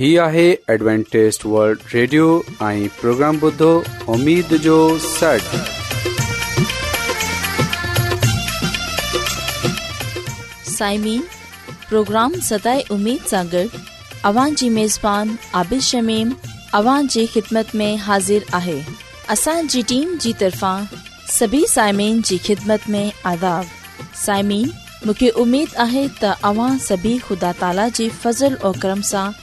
ہی آہے Adventist World Radio آئی programme بدھو امید جو سٹ سائمین پروگرام سدائے امید سانگر اوان جی میزبان عابد شمیم اوان جی خدمت میں حاضر آہے اسان جی ٹیم جی طرفان سبھی سائمین جی خدمت میں آداب سائمین مکہ امید آہے تا اوان سبھی خدا تعالی جی فضل و کرم سانگر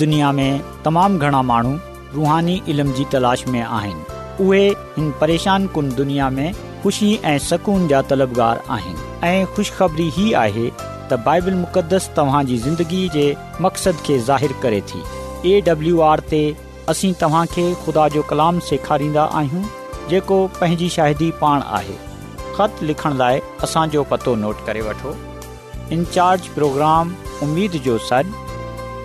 दुनिया में तमामु घणा माण्हू रुहानी इल्म जी तलाश में आहिनि उहे हिन परेशान कुन दुनिया में ख़ुशी ऐं सुकून जा तलबगार आहिनि ऐं ख़ुशिखबरी ई आहे त बाइबल मुक़द्दस तव्हांजी ज़िंदगी जे मक़सद खे ज़ाहिर करे थी एडब्लू आर ते असीं तव्हांखे ख़ुदा जो कलाम सेखारींदा आहियूं जेको पंहिंजी शाहिदी पाण आहे ख़त लिखण लाइ असांजो पतो नोट करे वठो इन प्रोग्राम उमेद जो सॾु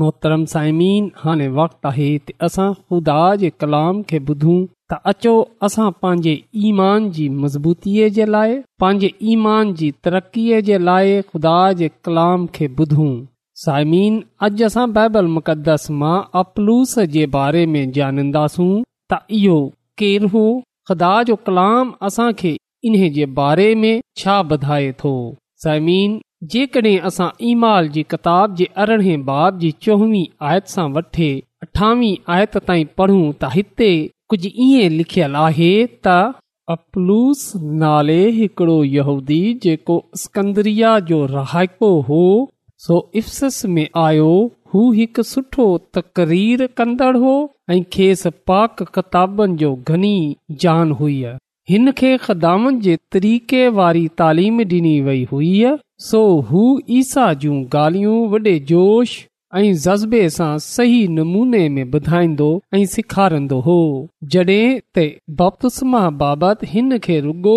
मोहतरम साइमीन हाणे वक़्तु आहे त असां ख़ुदा जे कलाम खे ॿुधूं त अचो असां पंहिंजे ईमान जी मज़बूतीअ जे लाइ पंहिंजे ईमान जी तरक़ीअ जे लाइ ख़ुदा जे कलाम खे ॿुधूं साइमीन अॼु असां बाइबल मुक़दस मां अपलूस जे बारे में जानींदासूं त इहो हो ख़ुदा जो कलाम असांखे इन जे बारे में छा ॿुधाए थो साइमीन जेकॾहिं असां ईमाल जी किताब जे अरिड़हें बाब जी चोवीह आयत सां वठे अठावीह आयत ताईं पढ़ूं त हिते कुझु ईअं लिखियलु आहे त अपलूस नाले हिकिड़ो यहूदी जेको स्कंदरिया जो रहाइको हो सो इफ़सस में आयो हू हिकु सुठो तक़रीर कंदड़ हो ऐं खेसि पाक किताबनि जो घनी जान हुई हिन खे ख़्दाम जे तरीक़े वारी तालीम डि॒नी वई हुई सो हू ईसा जूं गाल्हियूं वडे॒श ऐं जज़्बे सां सही नमूने में ॿुधाईंदो ऐं सिखारंदो हो जड॒हिं त बपतुस माह बाबति हिन खे रुॻो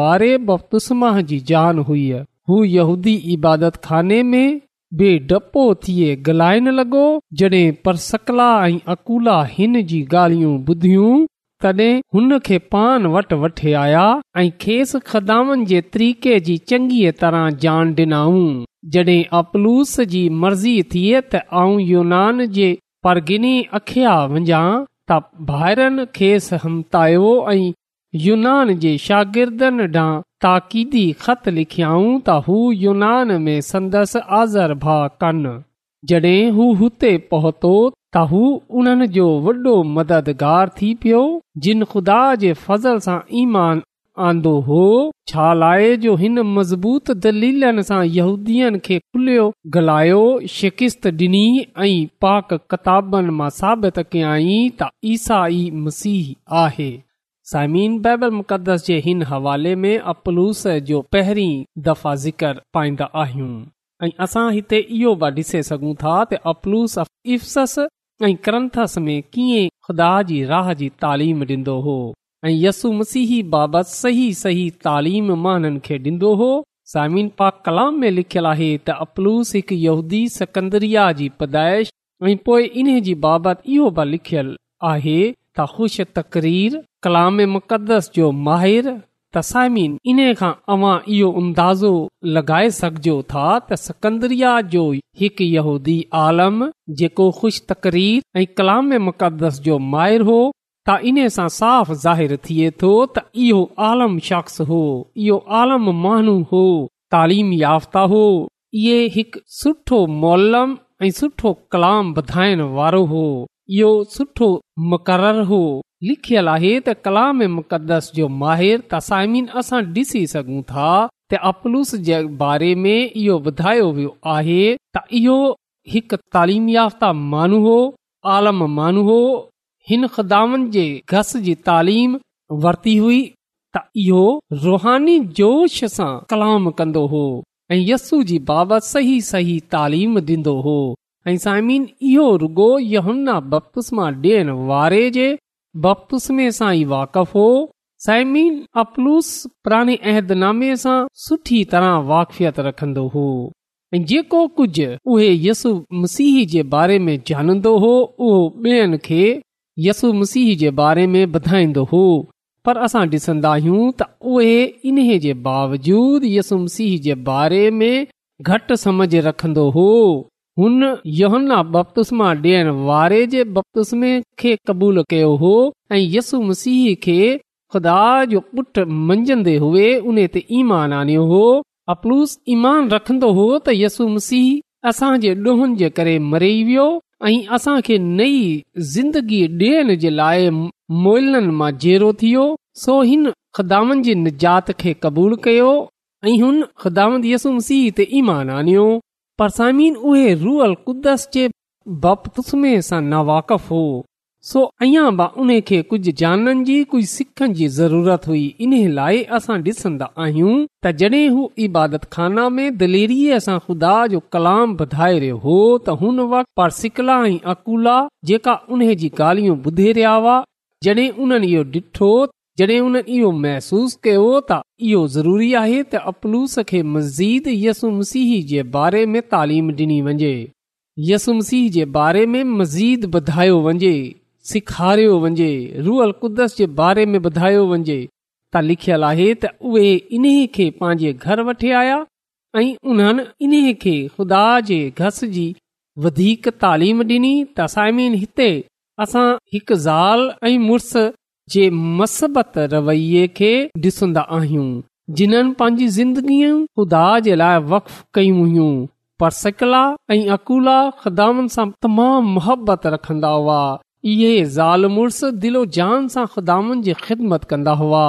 वारे बपतुसमा जी जान हुई हू यहूदी इबादत खाने में बे डपो थिए गलाइन लॻो जड॒हिं परसकला ऐं अकुला हिन जी गाल्हियूं ॿुधियूं तॾहिं हुन खे पान वटि वठे आया ऐं खेसि खदामनि जे तरीक़े जी चङीअ तरह जान ॾिनाऊं जॾहिं अपलूस जी मर्ज़ी थिए त आऊं यूनान जे परगिनी अखिया वञा त भाइरनि खेसि हमतायो ऐं यूनान जे शागिर्दनि ॾांहुं ताक़ीदी ख़त लिखियाऊं त हू यूनान में संदसि आज़र भाउ कनि जॾहिं हू हुते पहुतो त हू उन जो वॾो मददगार थी पियो जिन ख़ुदा जे फज़ल सां ईमान आंदो हो छा लाए जो हिन मज़बूत दली श डि॒नी ऐं पाक किताब साबित कयाई त ईसाई मसीह आहे साइमीन बैबल मुक़दस जे हिन हवाले में अपलूस जो पहिरीं दफ़ा ज़िक्र पाईंदा आहियूं असां हिते इहो बि डि॒से सघूं था त अपलूस इफ़ ऐं क्रंथस ख़ुदा जी राह जी तालीम ॾींदो हो ऐं यसु मसीह बाबति सही सही तालीम माननि खे ॾींदो हो सामिन पा कलाम में लिखियलु आहे त अपलूस हिकु जी पैदाइश ऐं पोए इन जी बाबति इहो बि लिखियलु आहे त ख़ुश तकरीर कलाम मुक़दस जो माहिर त साम इन खां अवां इहो अंदाज़ो लॻाए सघजो था त संदरिया जो हिकु आलम जेको ख़ुश तकरीर ऐं कलाम मुक़दस जो माइर हो त इन सां साफ़ ज़ाहिर थिए थो त इहो आलम शख़्स हो इहो आलम महानू हो तालीम याफ़्ता हो इहो हिकु सुठो मोलम ऐं सुठो कलाम वधाइण वारो हो इहो सुठो मुकर हो लिखियल आहे त कलाम मुक़दस जो माहिर तसाइमीन साइमिन असां ॾिसी सघूं था अपलूस जे बारे में इहो ॿुधायो वियो आहे त इहो हिकु तालीम याफ़्ता मानू हो आलम मानू हो हिन ख़बन जे घस जी तालीम वरती हुई त इहो रुहानी जोश सां कलाम कन्दो हो ऐं यस्ू जी बाबति सही सही तालीम ॾींदो हो ऐं साइमिन इहो रुगो यहुना बपस मां ॾियण वारे जे बापुसे सां ई वाक़फ़ हो साइमीन अपलूस पुराणे अहदनामे सां सुठी तरह वाक़फ़ियत रखंदो हो ऐं जेको कुझु उहे यसु मसीह जे बारे में जानंदो हो उहो ॿियनि खे यसु मसीह जे बारे में ॿुधाईंदो हो पर असां ॾिसंदा आहियूं त उहे इन्हे जे बावजूद यसु मसीह जे बारे में घटि समझ रखंदो हो हुन ोना बपुसा ॾियण खे कबूल कयो हो ऐं यसु मसीह खे डोहन जे करे मरे वियो ऐ असां खे नई ज़िंदगी डि॒यण जे लाइ मोइलन मां जेरो थी सो हिन खुदान जी निजात खे कबूल कयो ऐं हुन ख़ुदा यसु मसीह ते ईमान आनियो पर सामिन परसिन उहेूअल कुदस जे बप्म नवाकफ़ हो सो अञा बन्हे कुझु जाननि जी कुझ सिखण जी ज़रूरत हुई इन लाइ असां डि॒सन्दा आहियूं त जड॒हिं हू इबादत ख़ाना में दिलरी सां खुदा जो कलाम वधाए रहियो हो त हुन वक़्ति परसिकला ऐं अकुला जेका उन्हे जी गाल्हियूं ॿुधे रहिया हुआ जड॒हिं उन्हनि इहो डि॒ठो जडहिं हुन इहो महसूस कयो त इहो ज़रूरी आहे त अपलूस खे मज़ीद यसुम सिह जे बारे में तालीम ॾिनी वञे यसुम सिह जे बारे में मज़ीद ॿुधायो वञे सिखारियो वञे रुअल क़ुदस जे बारे में ॿुधायो वञिजे त लिखियल आहे त उहे इन्हीअ खे पंहिंजे घर वठी आया ऐं उन्हनि इन्हीअ खे खुदा जे घस जी वधीक तालीम ॾिनी त साइमीन हिते असां हिकु ज़ाल ऐं मुड़ुसु जे मसबत रवैये खे डि॒संदा आहियूं जिन्हनि पांजी ज़िंदगी ख़ुदा जे लाइ वक्फ कयूं पर सकला ऐं अकुला ख़ाम मुत रखंदा हुआ ज़ाल दिलो जान ख़िदमत कंदा हुआ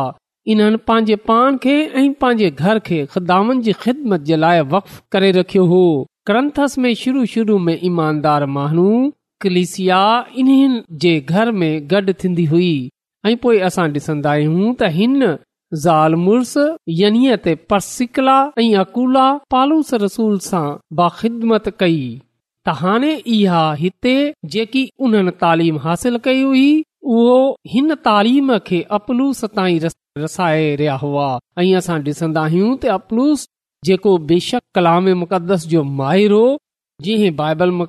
इन्हनि पंहिंजे पान खे ऐं पंहिंजे घर खे ख़िदामनि जी ख़िदमत जे लाए वक्फ करे रखियो हो क्रंथस में शुरू शुरू में ईमानदार माण्हू कलिसिया इन्हनि जे घर में गॾ थींदी हुई ऐं पोइ असां ॾिसंदा आहियूं त हिन ज़ाल मुस यनी ते परसिकला ऐं अकुला पालूस रसूल सां बाख़िदमत कई त हाणे इहा हिते जेकी उन्हनि तालीम हासिल कई हुई उहो हिन तालीम खे अपलूस ताईं रसाए रहिया हुआ ऐं असां ॾिसन्दा आहियूं त अपलूस जेको बेशक कलाम मुक़दस जो माहिर हो जिह बाइबल मु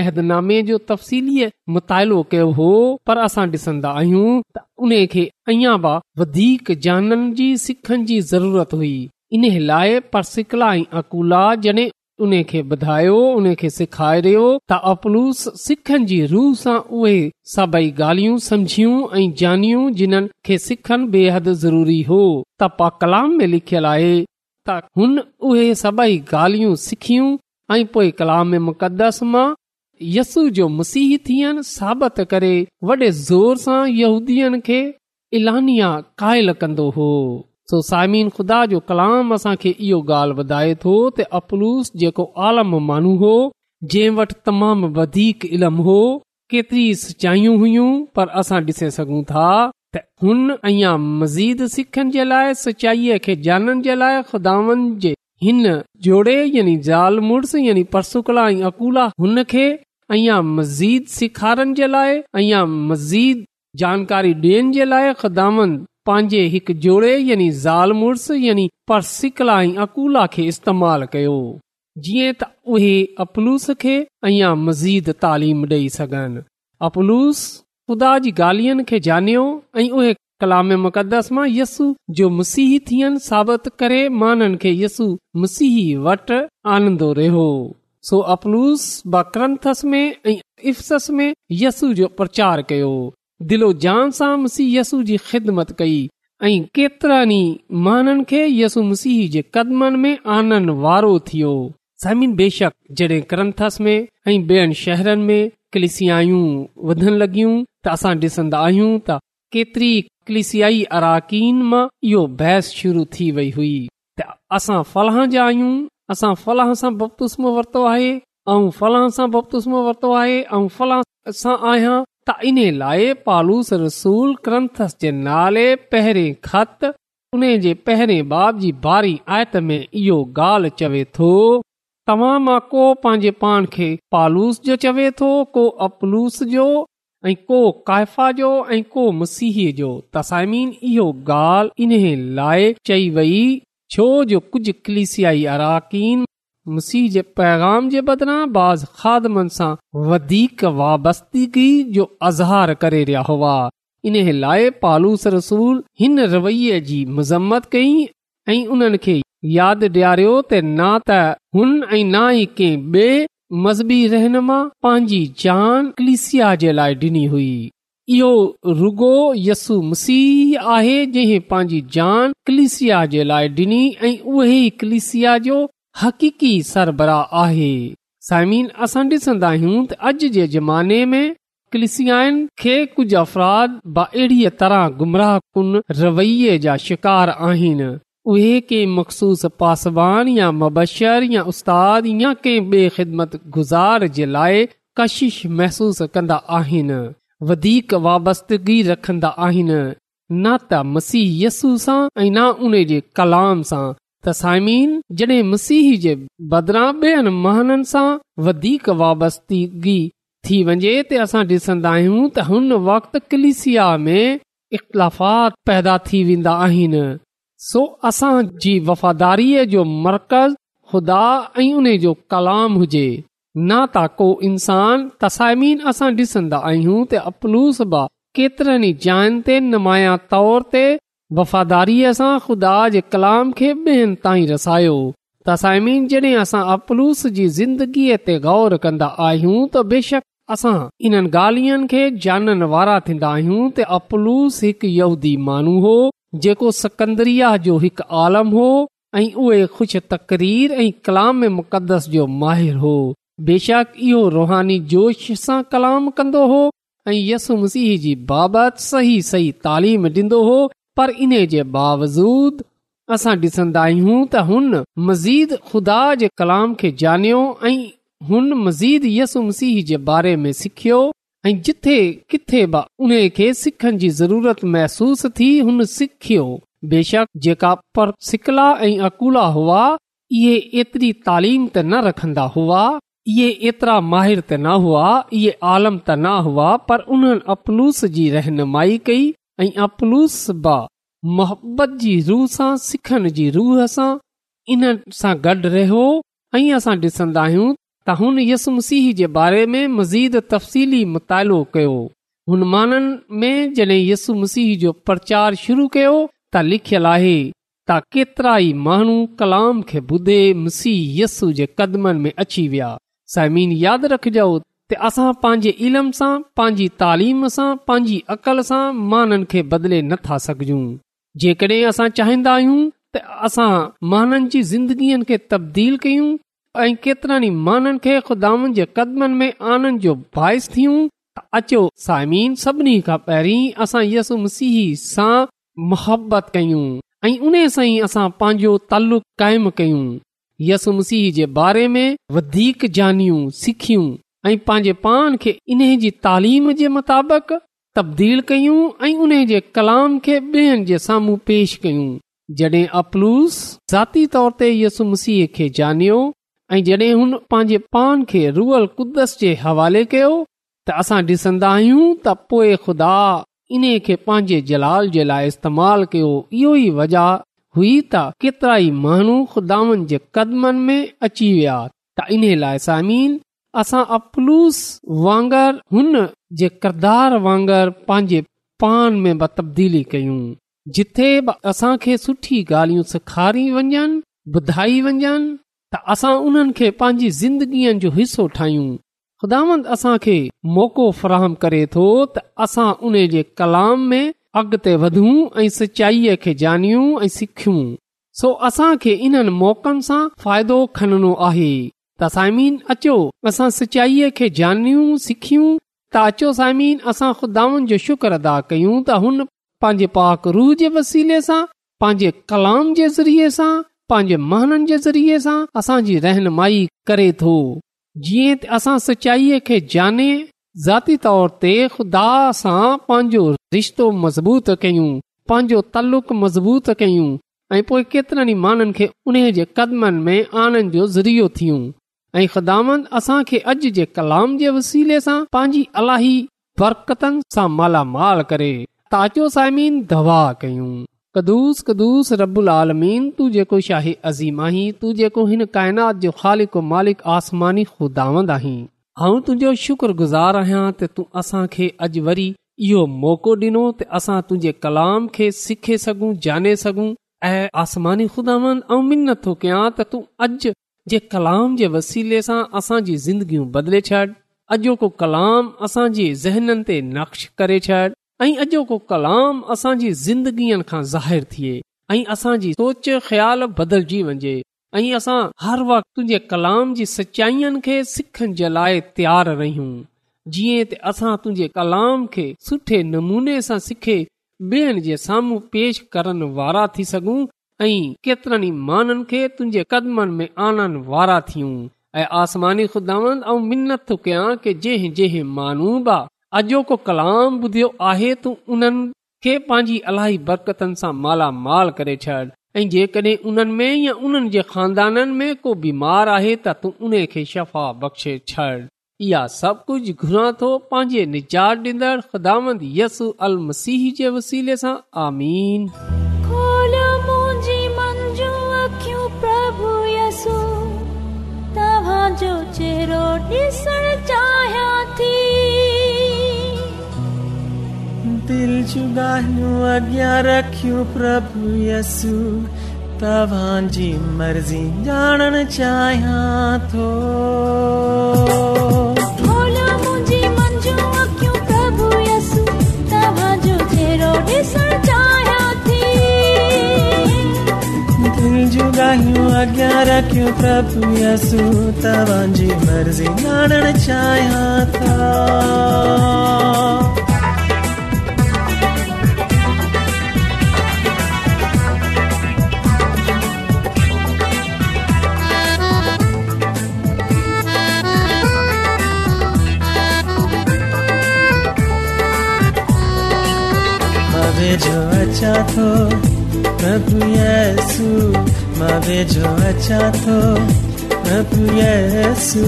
अहदनामे जो तफ़सीलीअ मुतालो कयो हो पर असां डि॒सन्दा आहियूं त अपलूस सिखनि जी रूह सां उहे सभई ॻाल्हियूं समझियूं ऐं जनियूं जिन्हनि खे ज़रूरी हो त पा कलाम में लिखियलु आहे त हुन उहे सभई ॻाल्हियूं सिखियूं ऐं पोएं कलाम मुक़दस मां यसू जो मसीह थियनि साबित करे वॾे ज़ोर सां यूदीअ खे इलानिया क़ाइल कंदो हो सो सामिन खुदा जो कलाम असांखे इहो ॻाल्हि ॿुधाए थो त अपलूस जेको आलम माण्हू हो जंहिं वटि तमाम वधीक इल्म हो केतिरी सचायूं हुयूं पर असां ॾिसे सघूं था त हुन अञा मज़ीद सिखनि जे लाइ सचाईअ खे जानण जे लाइ खुदावनि जे हिन जोड़े यानी ज़ाल मुड़स यानी परसुकला ऐं अकोला हुन खे अञा मज़ीद सेखारण जे लाइ अञा मज़ीद जानकारी ॾियनि जे लाइ ख़दामन पंहिंजे हिकु जोड़े यानी ज़ाल मुड़स यानी परसिकला ऐं अकोला खे इस्तेमाल कयो जीअं त उहे अपलूस खे अञा मज़ीद तालीम ॾेई सघनि अपलूस ख़ुदा जी गालियनि खे जानयो ऐं उहे कलाम मुक़दस मां यसू जो मुसी थियनि साबित करे यसू मसीह वटि आनंदो रहियो सोनूस में यसू जो प्रचार कयो ऐं केतिरनि खे यसु मुसीह जे कदमनि में आनंद वारो थियो ज़मीन बेशक जडे॒ क्रंथस में ऐं बेयनि शहरनि में कलिस वध लगियूं त असां डि॒संदा आहियूं त केतिरी कलिसियाई अराकीन मां इहो बहस शुरू थी वई हुई त असां फलां जा आहियूं असां फलह सां बपतूस्मो वरितो आहे ऐं फलहां सां बोपतूसमो वरितो आहे ऐं फलां सां आहियां त इन्हे लाइ पालूस रसूल ग्रंथस जे नाले पहिरें ख़त उने जे पहिरें बाब जी बारी आयत में इहो ॻाल्हि चवे थो तव्हां मां को पंहिंजे पान खे पालूस जो चवे थो को अपलूस जो ऐं को काइफ़ा जो ऐं को मुसीह जो तसाइमीन इहो ॻाल्हि इन लाइ चई वेई छो जो कुझ कलिसियाई अराकीन मसीह जे पैगाम जे बदिरां बाज़मनि सां वधीक वाबस्तगी जो अज़हार करे रहिया हुआ इन लाइ पालूस रसूल हिन रवैये जी मज़म्मत कई ऐं उन्हनि खे यादि ॾियारियो त न त हुन ऐ ना ई कंहिं बे मज़हबी रहनुमा पंहिंजी जान कलिसिया जे लाइ डि॒नी हुई इहो रुगो यसु मसीह आहे जंहिं पंहिंजी जान कलिसिया जे लाइ डि॒नी ऐं उहे कलिसिया जो हकी सरबराह आहे साइमिन असां डि॒सन्दा आहियूं त अॼ जे ज़माने में कलिसियान खे कुझ अफ़राद ब अहिड़ी तरह गुमराह कुन रवैये जा शिकार आहिनि उहे के मख़सूस पासवान या मबशर या उस्ताद या के बे ख़िदमत गुज़ार जे लाइ कशिश महसूस कंदा आहिनि वधीक वाबस्तगी रखंदा आहिनि न त मसीह यसू सां ऐं न उन जे कलाम सां त साइमीन जॾहिं मसीह जे बदिरां ॿियनि महननि सां वधीक वाबस्तगी थी वञे त असां ॾिसंदा आहियूं त हुन वक़्तु कलिसिया में इख़्तिलाफ़ात पैदा थी वेंदा आहिनि सो जी वफ़ादारीअ जो मर्कज़ खुदा ऐं उन जो कलाम हुजे न त को इंसान तसामीन असां डि॒सन्दा आहियूं त अपलूस बि केतिरनि जायुनि ते नुमाया तौर ते वफ़ादारीअ सां खुदा जे कलाम खे ॿियनि ताईं रसायो तसाइमीन जॾहिं असां अपलूस जी ज़िंदगीअ ते गौर कन्दा आहियूं त बेशक असां इन ॻाल्हियुनि खे जाननि वारा थींदा आहियूं त अपलूस हिकु यहूदी मानू हो जेको सकंदरिया जो हिकु आलम हो ऐं उहे ख़ुशि तक़रीर ऐं कलाम मुक़दस जो माहिर हो बेशक इहो रुहानी जोश सां कलाम कंदो हो ऐं यसु मसीह जी बाबति सही सही तालीम ॾींदो हो पर इन जे बावजूद असां डि॒संदा आहियूं त हुन मज़ीद खुदा जे कलाम खे ॼनियो ऐं हुन मज़ीद यसु मसीह जे बारे में सिखियो ऐं जिथे किथे बि उन खे सिखण जी ज़रूरत महसूस थी हुन सिखियो बेशक जेका पर सिकला ऐं अकूला हुआ इहे एतिरी तालीम त न रखन्दा हुआ इहे एतिरा माहिर त न हुआ इहे आलम त न हुआ पर उन्हनि अपलूस जी रहनुमाई कई ऐं अपलूस बि मोहबत जी रूह सां सिखण जी रूह सां इन सां गॾु रहियो ऐं असां डि॒सन्दा आहियूं त हुन यस मुसीह जे बारे में मज़ीद तफ़सीली मुतालो कयो हुन माननि में जॾहिं यसु मसीह जो प्रचार शुरू कयो त लिखियल आहे त केतिरा ई माण्हू कलाम खे ॿुधे यसू जे कदमनि में अची विया समीन यादि रखजो त असां पंहिंजे इल्म सां पंहिंजी तालीम सां पंहिंजी अक़ल सां माननि खे बदले नथा सघूं जेकॾहिं असां चाहिंदा आहियूं त असां माननि जी ज़िंदगीअ खे तब्दील कयूं ऐं केतिरनि माण्हुनि खे खुदानि जे कदमनि में आनंद जो बाहि थियूं अचो साइमीन सभिनी खां पहिरीं असां यसु मसीह सां मुहबत कयूं ऐं उन सां ई असां पंहिंजो तल्लुक क़ाइमु कयूं यसु मसीह जे बारे में वधीक जानियूं सिखियूं ऐं पंहिंजे पाण खे इन जी तालीम जे मुताबिक़ तब्दील कयूं ऐं उन जे कलाम खे ॿियनि जे साम्हूं पेश कयूं जॾहिं अपलूस जाती तौर ते यसु मसीह खे जानियो ऐं जॾहिं हुन पंहिंजे पान खे रुअल कुदस जे हवाले कयो त असां ॾिसंदा आहियूं त पो खुदा इन्हे खे पंहिंजे जलाल जे लाइ इस्तेमाल कयो इहे ई वजह हुई त केतिरा ई माण्हू खुदावनि जे कदमनि में अची विया त इन्हीअ लाइ सामीन असां अपलूस वांगरु हुन जे किरदार वांगर पंहिंजे पान में तब्दीली कयूं जिथे बि असां सुठी ॻाल्हियूं सेखारी वञनि ॿुधाई वञनि त असां उन्हनि खे पंहिंजी ज़िंदगीअ जो हिसो ठाहियूं ख़ुदावंद असांखे मौक़ो फराहम करे थो त असां उन जे कलाम में अॻिते वधूं ऐं सचाईअ खे जानियूं ऐं सिखियूं सो असां खे इन्हनि मौक़नि सां फ़ाइदो खनणो आहे त साइमीन अचो असां सिचाईअ खे जानियूं सिखियूं त अचो साइमीन असां ख़ुदावंद जो शुक्र अदा कयूं त हुन पंहिंजे पाक रूह जे वसीले सां पंहिंजे कलाम जे ज़रिए सां पंहिंजे महननि जे ज़रिए सां असांजी रहनुमी करे थो जीअं त असां सचाईअ खे जाने ज़ाती तौर ते खुदा सां पंहिंजो रिश्तो मज़बूत कयूं पंहिंजो तल्लुक मज़बूत कयूं ऐं पोइ केतिरनि माण्हुनि खे उन जे कदमनि में आनंद जो ज़रियो थियूं ऐं ख़ुदान असां खे अॼु जे कलाम जे वसीले सां पंहिंजी अलाही बरक़तनि सां मालामाल करे ताचो साइमीन दवा कयूं कदुूस कदुस रबुल आलमीन तू जेको शाही अज़ीम आहीं तू जेको हिन काइनात जो ख़ालिक मालिक आसमानी खुदावंद आहीं तुंहिंजो शुक्रगुज़ार आहियां त तूं असांखे अॼु वरी इहो मौक़ो डि॒नो त असां तुंहिंजे कलाम खे सिखे सघूं जाने सघूं ऐं आसमानी खुदावंद ऐं मिन थो कयां त तूं अॼु जे कलाम जे वसीले सां असांजी ज़िंदगियूं बदले छॾ अॼो को कलाम असांजे ज़हननि ते नक्श करे छॾ ऐं अॼोको कलाम असांजी ज़िंदगीअ खां ज़ाहिरु थिए ऐं असांजी सोच ख़्याल बदलजी वञे ऐं असां हर वक़्तु तुंहिंजे कलाम जी सचाईअनि खे तयार रहियूं जीअं असां तुंहिंजे कलाम खे सुठे नमूने सां सिखे ॿियनि जे साम्हूं पेश करण वारा थी सघूं ऐं केतरनि माननि खे तुंहिंजे कदमनि में आनण वारा थियूं ऐं आसमानी खुदा कयां की जंहिं जंहिं मानूब अॼो को कलाम ॿुधियो आहे त उन्हनि खे पंहिंजी बरकताल करे छॾ ऐं जेकॾहिं ख़ानदान आहे त तूं उन खे शफ़ा बख़्शे छॾ इहा सभु कुझु घुरा थो पंहिंजे ख़ुदामंद यसु अल सां દિલ જુગાહનું આજ્ઞા રાખ્યું પ્રભુ યસુ તવાજી મરજી જાણન ચાહ્યા થો ભોલા મુજી મંજુ આખ્યું પ્રભુ યસુ તવાજો તેરો ડિસર ચાહ્યા થી દિલ જુગાહ્યું આજ્ઞા રાખ્યું પ્રભુ યસુ તવાજી મરજી જાણન ચાહ્યા થા जो अच्छा थो तो। प्रभु यीशु मावे जो अच्छा थो तो। प्रभु यीशु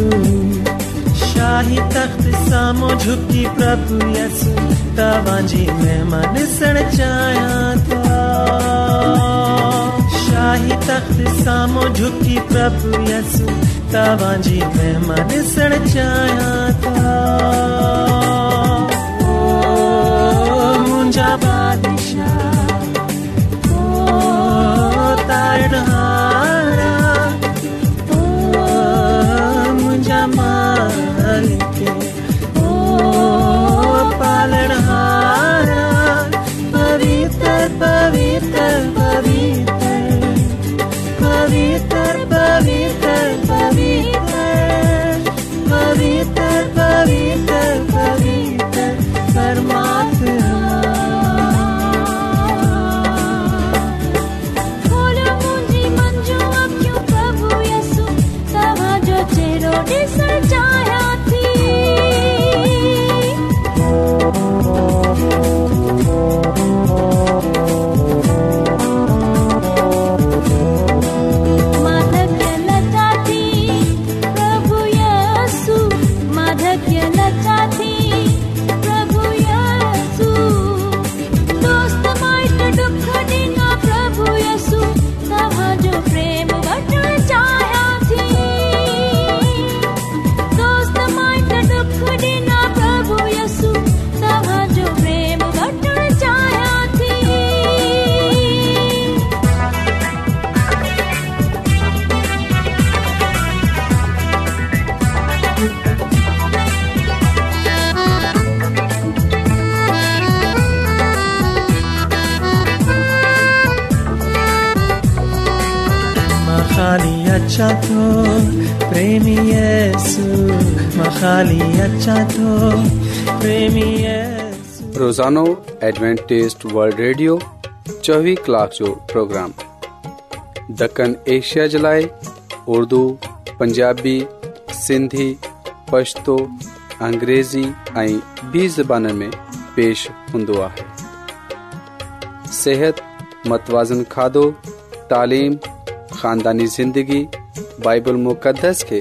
शाही तख्त सामो झुकी प्रभु यीशु तवाजी महिमा ॾिसण चाहियां थो शाही तख्त सामो झुकी प्रभु यीशु तवाजी महिमा ॾिसण चाहियां थो मुंहिंजा ॿार रोज़ानो एट रेडियो चोवी कलाक जो प्रोग्राम दखण एशिया जे लाइ उर्दू पंजाबी सिंधी पछतो अंग्रेज़ी ऐं ॿी ज़बान में पेश हूंदो आहे सिहत मतवाज़न खाधो तालीम ख़ानदानी ज़िंदगी बाइबल मुक़दस खे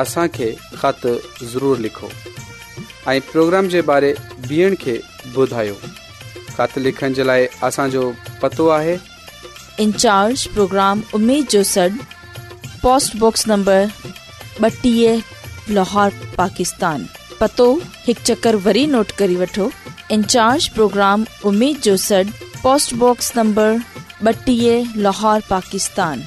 اسان کي خط ضرور لکو ائي پروگرام جي باري ۾ ٻين کي ٻڌايو خط لکڻ جي لاءِ اسان جو پتو آهي ان چارج پروگرام اميد 66 post box number 22 Lahore Pakistan پتو هڪ چڪر وري نوٽ ڪري وٺو ان چارج پروگرام اميد 66 post box number 22 Lahore Pakistan